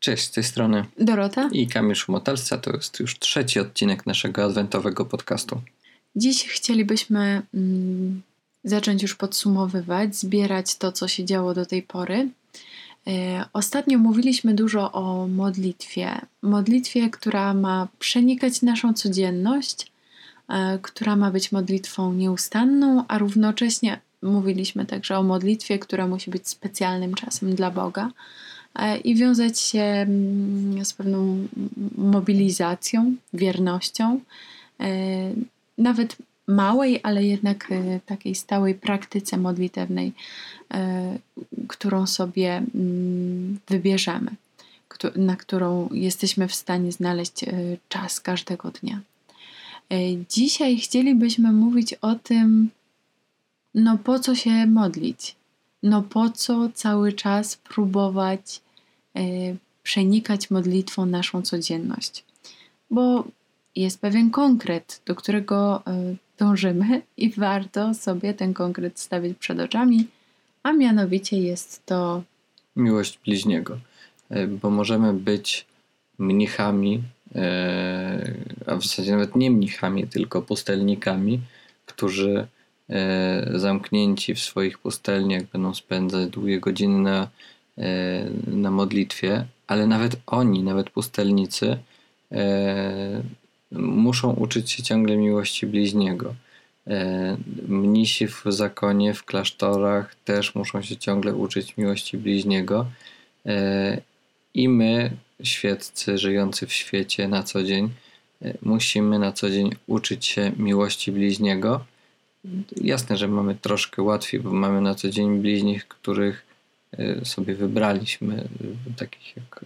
Cześć, z tej strony Dorota i Kamil Szumotalca. To jest już trzeci odcinek naszego adwentowego podcastu. Dziś chcielibyśmy mm, zacząć już podsumowywać, zbierać to, co się działo do tej pory. E, ostatnio mówiliśmy dużo o modlitwie. Modlitwie, która ma przenikać naszą codzienność, e, która ma być modlitwą nieustanną, a równocześnie mówiliśmy także o modlitwie, która musi być specjalnym czasem dla Boga i wiązać się mm, z pewną mobilizacją, wiernością, nawet małej, ale jednak takiej stałej praktyce modlitewnej, którą sobie mm, wybierzemy, na którą jesteśmy w stanie znaleźć e, czas każdego dnia. E, dzisiaj chcielibyśmy mówić o tym, no po co się modlić? No po co cały czas próbować e, przenikać modlitwą naszą codzienność? Bo jest pewien konkret, do którego dążymy i warto sobie ten konkret stawić przed oczami a mianowicie jest to miłość bliźniego, e, bo możemy być mnichami, a w zasadzie nawet nie mnichami, tylko pustelnikami, którzy zamknięci w swoich pustelniach będą spędzać długie godziny na, na modlitwie, ale nawet oni, nawet pustelnicy, muszą uczyć się ciągle miłości bliźniego. E, mnisi w zakonie, w klasztorach też muszą się ciągle uczyć miłości bliźniego. E, I my, świeccy, żyjący w świecie na co dzień, e, musimy na co dzień uczyć się miłości bliźniego. Jasne, że mamy troszkę łatwiej, bo mamy na co dzień bliźnich, których sobie wybraliśmy, takich jak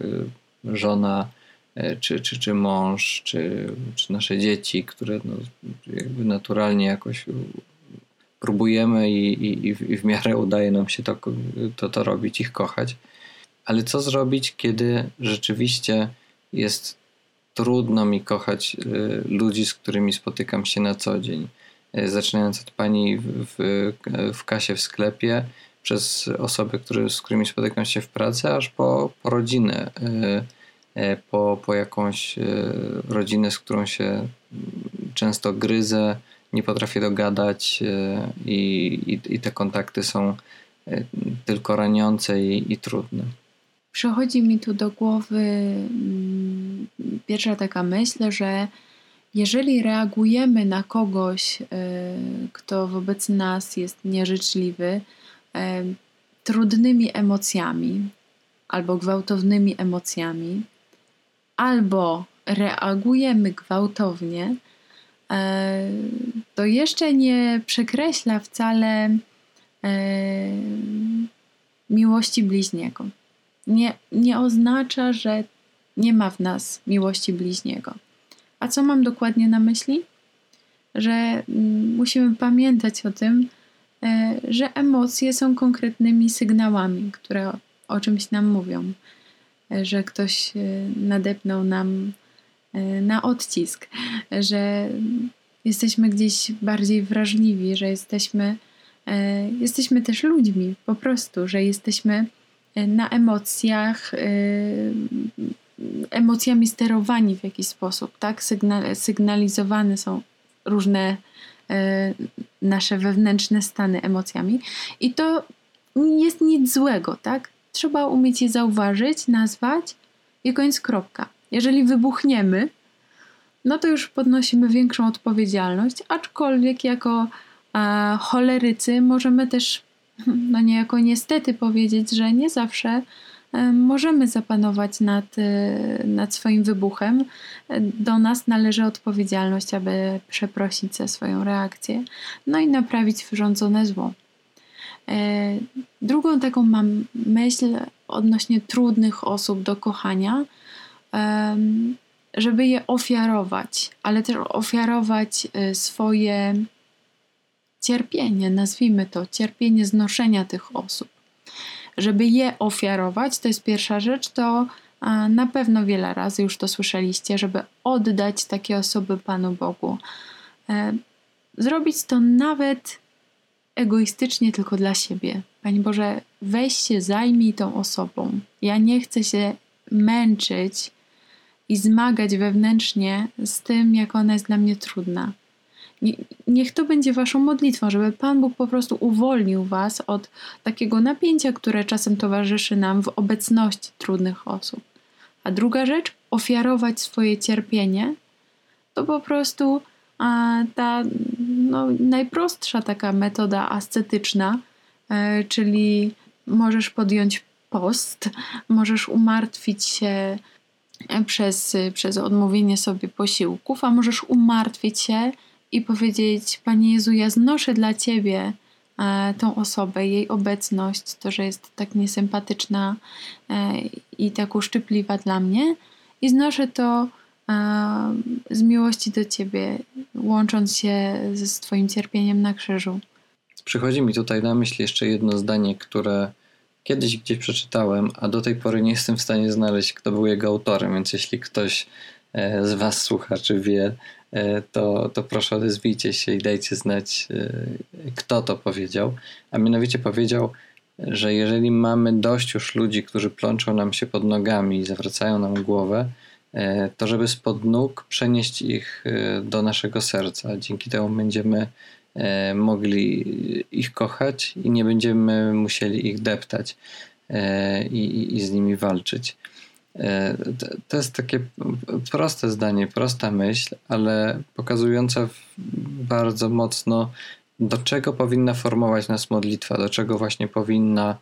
żona, E, czy, czy, czy mąż, czy, czy nasze dzieci, które no, jakby naturalnie jakoś próbujemy i, i, i w miarę udaje nam się to, to, to robić, ich kochać. Ale co zrobić, kiedy rzeczywiście jest trudno mi kochać ludzi, z którymi spotykam się na co dzień? Zaczynając od pani w, w, w kasie w sklepie, przez osoby, które, z którymi spotykam się w pracy, aż po, po rodzinę E, po, po jakąś e, rodzinę, z którą się często gryzę, nie potrafię dogadać i, i, i te kontakty są tylko raniące i, i trudne. Przychodzi mi tu do głowy mm, pierwsza taka myśl, że jeżeli reagujemy na kogoś, kto wobec nas jest nieżyczliwy, trudnymi emocjami albo gwałtownymi emocjami, albo reagujemy gwałtownie, e, to jeszcze nie przekreśla wcale e, miłości bliźniego. Nie, nie oznacza, że nie ma w nas miłości bliźniego. A co mam dokładnie na myśli? Że mm, musimy pamiętać o tym, e, że emocje są konkretnymi sygnałami, które o czymś nam mówią że ktoś e, nadepnął nam e, na odcisk, że jesteśmy gdzieś bardziej wrażliwi, że jesteśmy, e, jesteśmy też ludźmi po prostu, że jesteśmy na emocjach, emocjami sterowani w jakiś sposób, tak? sygnalizowane są różne nasze wewnętrzne stany emocjami i to nie jest nic złego, tak? trzeba umieć je zauważyć, nazwać i koniec kropka. Jeżeli wybuchniemy, no to już podnosimy większą odpowiedzialność, aczkolwiek jako e, cholerycy możemy też, no niejako niestety powiedzieć, że nie zawsze możemy zapanować nad, e, nad swoim wybuchem. Do nas należy odpowiedzialność, aby przeprosić za swoją reakcję, no i naprawić wyrządzone zło. E, drugą taką mam myśl odnośnie trudnych osób do kochania, żeby je ofiarować, ale też ofiarować e, swoje cierpienie, nazwijmy to, cierpienie znoszenia tych osób. Żeby je ofiarować, to jest pierwsza rzecz, to na pewno wiele razy już to słyszeliście, żeby oddać takie osoby Panu Bogu. E, zrobić to nawet egoistycznie tylko dla siebie. Panie Boże, weź się, zajmij tą osobą. Ja nie chcę się męczyć i zmagać wewnętrznie z tym, jak ona jest dla mnie trudna. Niech to będzie Waszą modlitwą, żeby Pan Bóg po prostu uwolnił Was od takiego napięcia, które czasem towarzyszy nam w obecności trudnych osób. A druga rzecz, ofiarować swoje cierpienie, to po prostu a, ta no, najprostsza taka metoda ascetyczna, e, czyli możesz podjąć post, możesz umartwić się przez, przez odmówienie sobie posiłków, a możesz umartwić się i powiedzieć: Panie Jezu, ja znoszę dla Ciebie e, tą osobę, jej obecność, to, że jest tak niesympatyczna e, i tak uszczypliwa dla mnie, i znoszę to e, z miłości do Ciebie, łącząc się z Twoim cierpieniem na krzyżu. Przychodzi mi tutaj na myśl jeszcze jedno zdanie, które kiedyś gdzieś przeczytałem, a do tej pory nie jestem w stanie znaleźć, kto był jego autorem, więc jeśli ktoś z Was słucha, czy wie, to, to proszę odezwijcie się i dajcie znać, e, kto to powiedział. A mianowicie powiedział, że jeżeli mamy dość już ludzi, którzy plączą nam się pod nogami i zawracają nam głowę, e, to żeby spod nóg przenieść ich do naszego serca. Dzięki temu będziemy mogli ich kochać i nie będziemy musieli ich deptać i, i z nimi walczyć. E, to jest takie proste zdanie, prosta myśl, ale pokazująca bardzo mocno, do czego powinna formować nas modlitwa, do czego właśnie powinna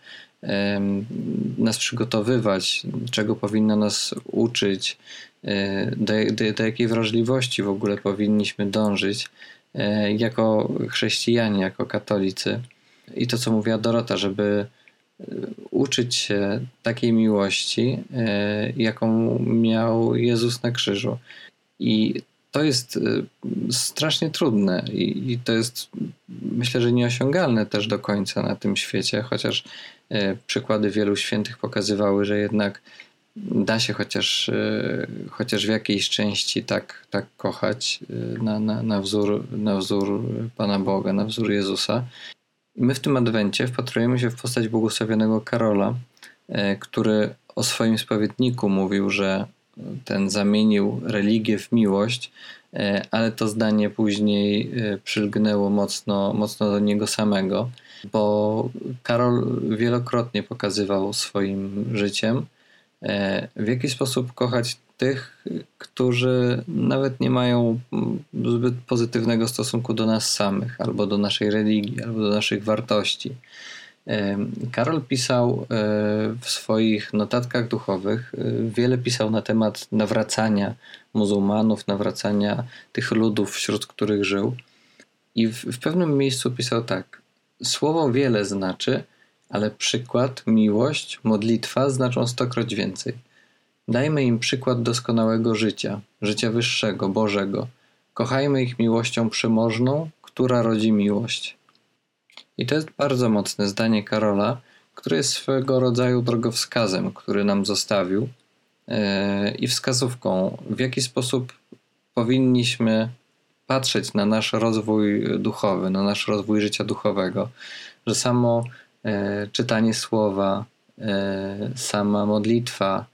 nas przygotowywać, czego powinna nas uczyć, e, do, do, do jakiej wrażliwości w ogóle powinniśmy dążyć e, jako chrześcijanie, jako katolicy. I to, co mówiła Dorota, żeby uczyć się takiej miłości, e, jaką miał Jezus na krzyżu. I to jest e, strasznie trudne i, to jest myślę, że nieosiągalne też do końca na tym świecie, chociaż przykłady wielu świętych pokazywały, że jednak da się chociaż, chociaż w jakiejś części tak, tak kochać na, na, na, wzór, na wzór Pana Boga, na wzór Jezusa. My w tym adwencie wpatrujemy się w postać błogosławionego Karola, e, który o swoim spowiedniku mówił, że ten zamienił religię w miłość, e, ale to zdanie później e, przylgnęło mocno, mocno do niego samego, bo Karol wielokrotnie pokazywał swoim życiem, w jaki sposób kochać tych, którzy nawet nie mają zbyt pozytywnego stosunku do nas samych, albo do naszej religii, albo do naszych wartości. Karol pisał e, w swoich notatkach duchowych, e, wiele pisał na temat nawracania muzułmanów, nawracania tych ludów, wśród których żył. I w, w pewnym miejscu pisał tak: Słowo wiele znaczy, ale przykład, miłość, modlitwa znaczą stokroć więcej. Dajmy im przykład doskonałego życia, życia wyższego, Bożego. Kochajmy ich miłością przymożną, która rodzi miłość. I to jest bardzo mocne zdanie Karola, które jest swego rodzaju drogowskazem, który nam zostawił yy, i wskazówką, w jaki sposób powinniśmy patrzeć na nasz rozwój duchowy, na nasz rozwój życia duchowego, że samo yy, czytanie słowa, yy, sama modlitwa,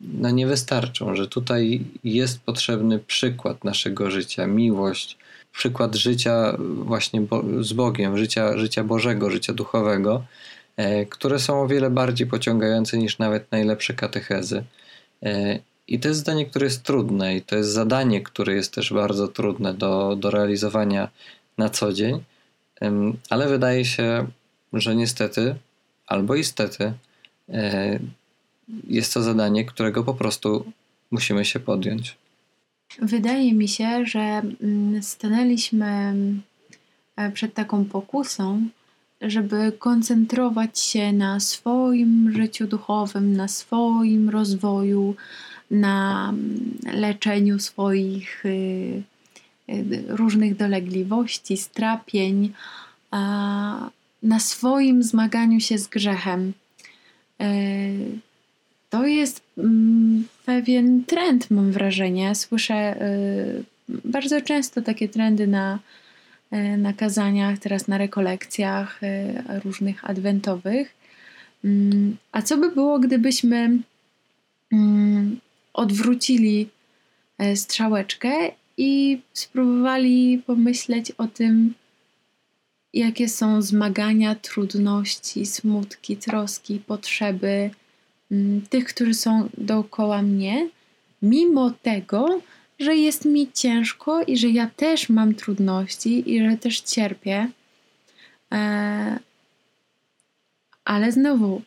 no nie wystarczą, że tutaj jest potrzebny przykład naszego życia, miłość, przykład życia właśnie bo, z Bogiem, życia, życia Bożego, życia duchowego, e, które są o wiele bardziej pociągające niż nawet najlepsze katechezy. E, I to jest zdanie, które jest trudne, i to jest zadanie, które jest też bardzo trudne do, do realizowania na co dzień, ale wydaje się, że niestety albo istety jest to zadanie, którego po prostu musimy się podjąć. Wydaje mi się, że mm, stanęliśmy e, przed taką pokusą, żeby koncentrować się na swoim życiu duchowym, na swoim rozwoju, na mm, leczeniu swoich y, y, różnych dolegliwości, strapień, na swoim zmaganiu się z grzechem. To jest mm, pewien trend, mam wrażenie. Słyszę y, bardzo często takie trendy na, y, na kazaniach, teraz na rekolekcjach y, różnych adwentowych, Mm, a co by było, gdybyśmy mm, odwrócili e, strzałeczkę i spróbowali pomyśleć o tym, jakie są zmagania, trudności, smutki, troski, potrzeby tych, którzy są dookoła mnie, mimo tego, że jest mi ciężko i że ja też mam trudności i że też cierpię. E, ale znowu,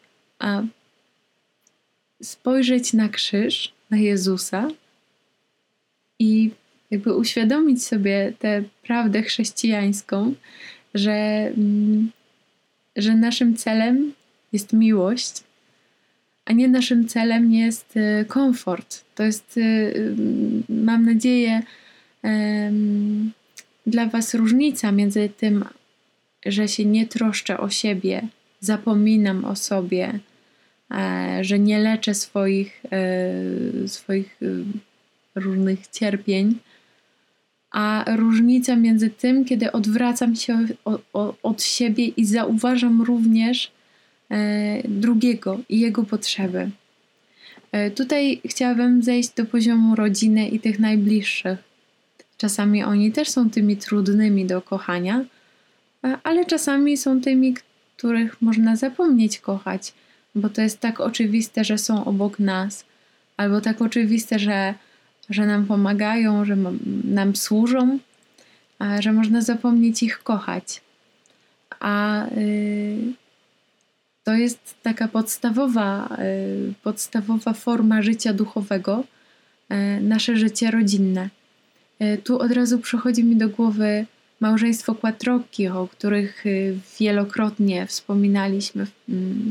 spojrzeć na krzyż, na Jezusa i jakby uświadomić sobie tę prawdę chrześcijańską, że, mm, że naszym celem jest miłość, a nie naszym celem jest y, komfort. To jest, y, y, mam nadzieję, dla Was różnica między tym, że się nie troszczę o siebie, zapominam o sobie, e, że nie leczę swoich, e, swoich różnych cierpień, a różnica między tym, kiedy odwracam się od siebie i zauważam również drugiego i jego potrzeby. E, tutaj chciałabym zejść do poziomu rodziny i tych najbliższych. Czasami oni też są tymi trudnymi do kochania, e, ale czasami są tymi, których można zapomnieć kochać, bo to jest tak oczywiste, że są obok nas, albo tak oczywiste, że że nam pomagają, że nam służą, że można zapomnieć ich kochać. A y, to jest taka podstawowa, y, podstawowa forma życia duchowego, y, nasze życie rodzinne. Tu od razu przychodzi mi do głowy małżeństwo Quattrocchi, o których wielokrotnie wspominaliśmy w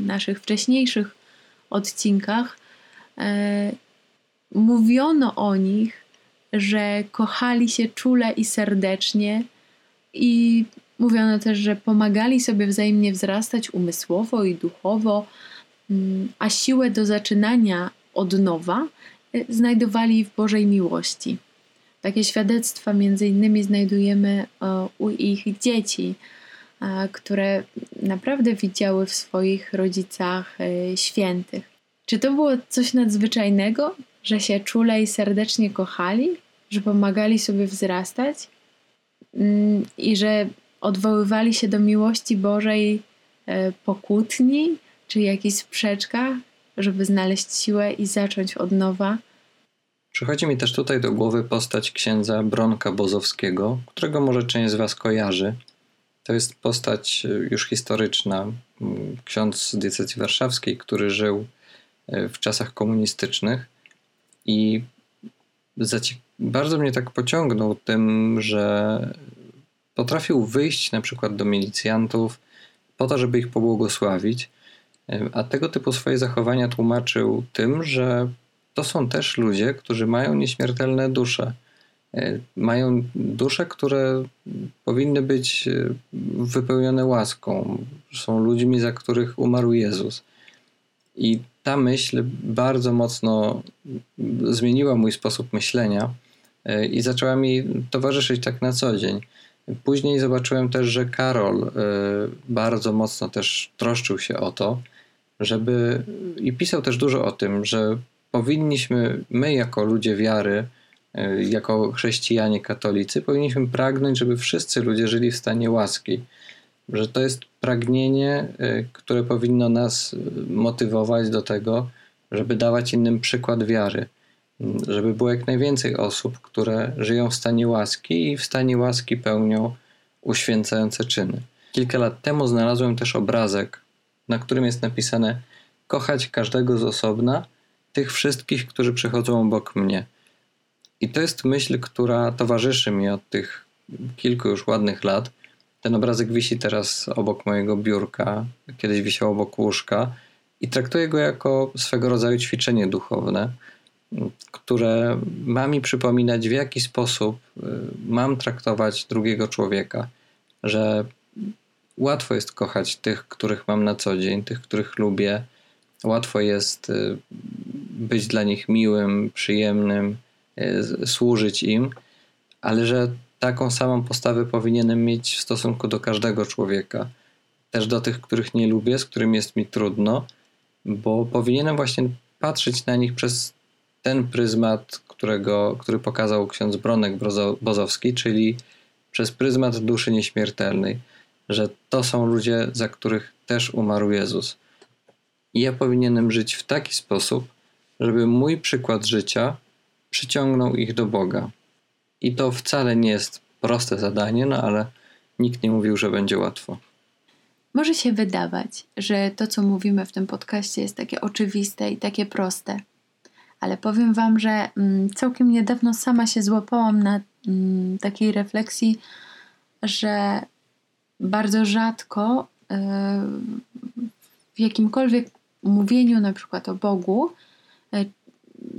naszych wcześniejszych odcinkach mówiono o nich, że kochali się czule i serdecznie i mówiono też, że pomagali sobie wzajemnie wzrastać umysłowo i duchowo, mm, a siłę do zaczynania od nowa y, znajdowali w Bożej miłości. Takie świadectwa między innymi znajdujemy u ich dzieci, które naprawdę widziały w swoich rodzicach świętych. Czy to było coś nadzwyczajnego? że się czule i serdecznie kochali, że pomagali sobie wzrastać mm, i że odwoływali się do miłości Bożej e, po kłótni czy jakichś sprzeczkach, żeby znaleźć siłę i zacząć od nowa. Przychodzi mi też tutaj do głowy postać księdza Bronka Bozowskiego, którego może część z Was kojarzy. To jest postać e, już historyczna, ksiądz z diecezji warszawskiej, który żył e, w czasach komunistycznych i bardzo mnie tak pociągnął tym, że potrafił wyjść na przykład do milicjantów po to, żeby ich pobłogosławić, a tego typu swoje zachowania tłumaczył tym, że to są też ludzie, którzy mają nieśmiertelne dusze. Mają dusze, które powinny być wypełnione łaską. Są ludźmi, za których umarł Jezus. I ta myśl bardzo mocno zmieniła mój sposób myślenia e, i zaczęła mi towarzyszyć tak na co dzień. Później zobaczyłem też, że Karol e, bardzo mocno też troszczył się o to, żeby i pisał też dużo o tym, że powinniśmy, my jako ludzie wiary, e, jako chrześcijanie katolicy, powinniśmy pragnąć, żeby wszyscy ludzie żyli w stanie łaski. Że to jest pragnienie, y, które powinno nas y, motywować do tego, żeby dawać innym przykład wiary, żeby było jak najwięcej osób, które żyją w stanie łaski i w stanie łaski pełnią uświęcające czyny. Kilka lat temu znalazłem też obrazek, na którym jest napisane: Kochać każdego z osobna, tych wszystkich, którzy przychodzą obok mnie. I to jest myśl, która towarzyszy mi od tych kilku już ładnych lat ten obrazek wisi teraz obok mojego biurka, kiedyś wisiał obok łóżka i traktuję go jako swego rodzaju ćwiczenie duchowne, które ma mi przypominać, w jaki sposób y, mam traktować drugiego człowieka, że łatwo jest kochać tych, których mam na co dzień, tych, których lubię. Łatwo jest y, być dla nich miłym, przyjemnym, y, służyć im, ale że taką samą postawę powinienem mieć w stosunku do każdego człowieka. też do tych, których nie lubię, z którymi jest mi trudno, bo powinienem właśnie patrzeć na nich przez ten pryzmat, którego, który pokazał ksiądz Bronek Bozowski, czyli przez pryzmat duszy nieśmiertelnej, że to są ludzie, za których też umarł Jezus. I ja powinienem żyć w taki sposób, żeby mój przykład życia przyciągnął ich do Boga. I to wcale nie jest proste zadanie, no ale nikt nie mówił, że będzie łatwo. Może się wydawać, że to, co mówimy w tym podcaście, jest takie oczywiste i takie proste. Ale powiem Wam, że mm, całkiem niedawno sama się złapałam na mm, takiej refleksji, że bardzo rzadko y, w jakimkolwiek mówieniu, na przykład o Bogu, y,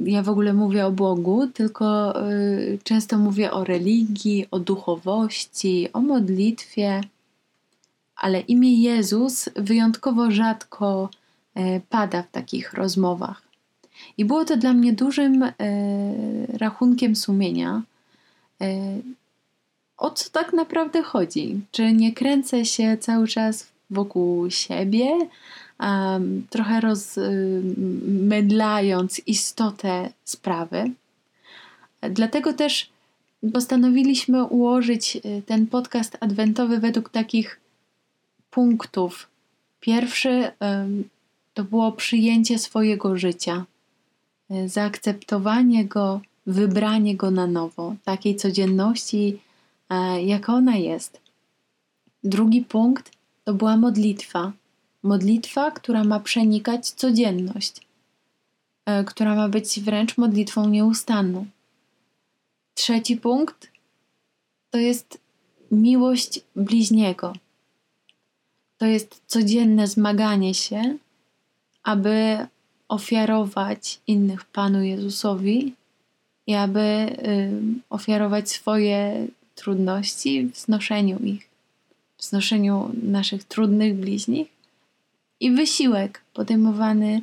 ja w ogóle mówię o Bogu, tylko y, często mówię o religii, o duchowości, o modlitwie, ale imię Jezus wyjątkowo rzadko pada w takich rozmowach. I było to dla mnie dużym e, rachunkiem sumienia, e, o co tak naprawdę chodzi. Czy nie kręcę się cały czas wokół siebie, trochę rozmydlając istotę sprawy. Dlatego też postanowiliśmy ułożyć e, ten podcast adwentowy według takich punktów. Pierwszy to było przyjęcie swojego życia. E, zaakceptowanie go, wybranie go na nowo, takiej codzienności, e, jak ona jest. Drugi punkt to była modlitwa. Modlitwa, która ma przenikać codzienność, e, która ma być wręcz modlitwą nieustanną. Trzeci punkt to jest miłość bliźniego. To jest codzienne zmaganie się, aby ofiarować innych Panu Jezusowi i aby ofiarować swoje trudności w znoszeniu ich, w znoszeniu naszych trudnych bliźnich i wysiłek podejmowany,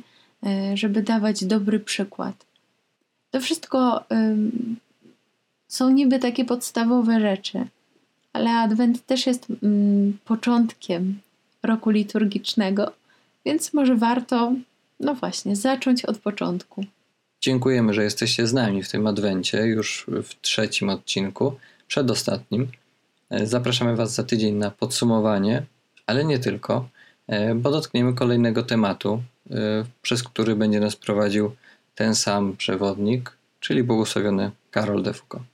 y, żeby dawać dobry przykład. To wszystko są niby takie podstawowe rzeczy, ale Adwent też jest początkiem roku liturgicznego, więc może warto no właśnie, zacząć od początku. Dziękujemy, że jesteście z nami w tym adwencie, już w trzecim odcinku, przedostatnim. E, zapraszamy Was za tydzień na podsumowanie, ale nie tylko, e, bo dotkniemy kolejnego tematu, e, przez który będzie nas prowadził ten sam przewodnik, czyli błogosławiony Karol de Foucault.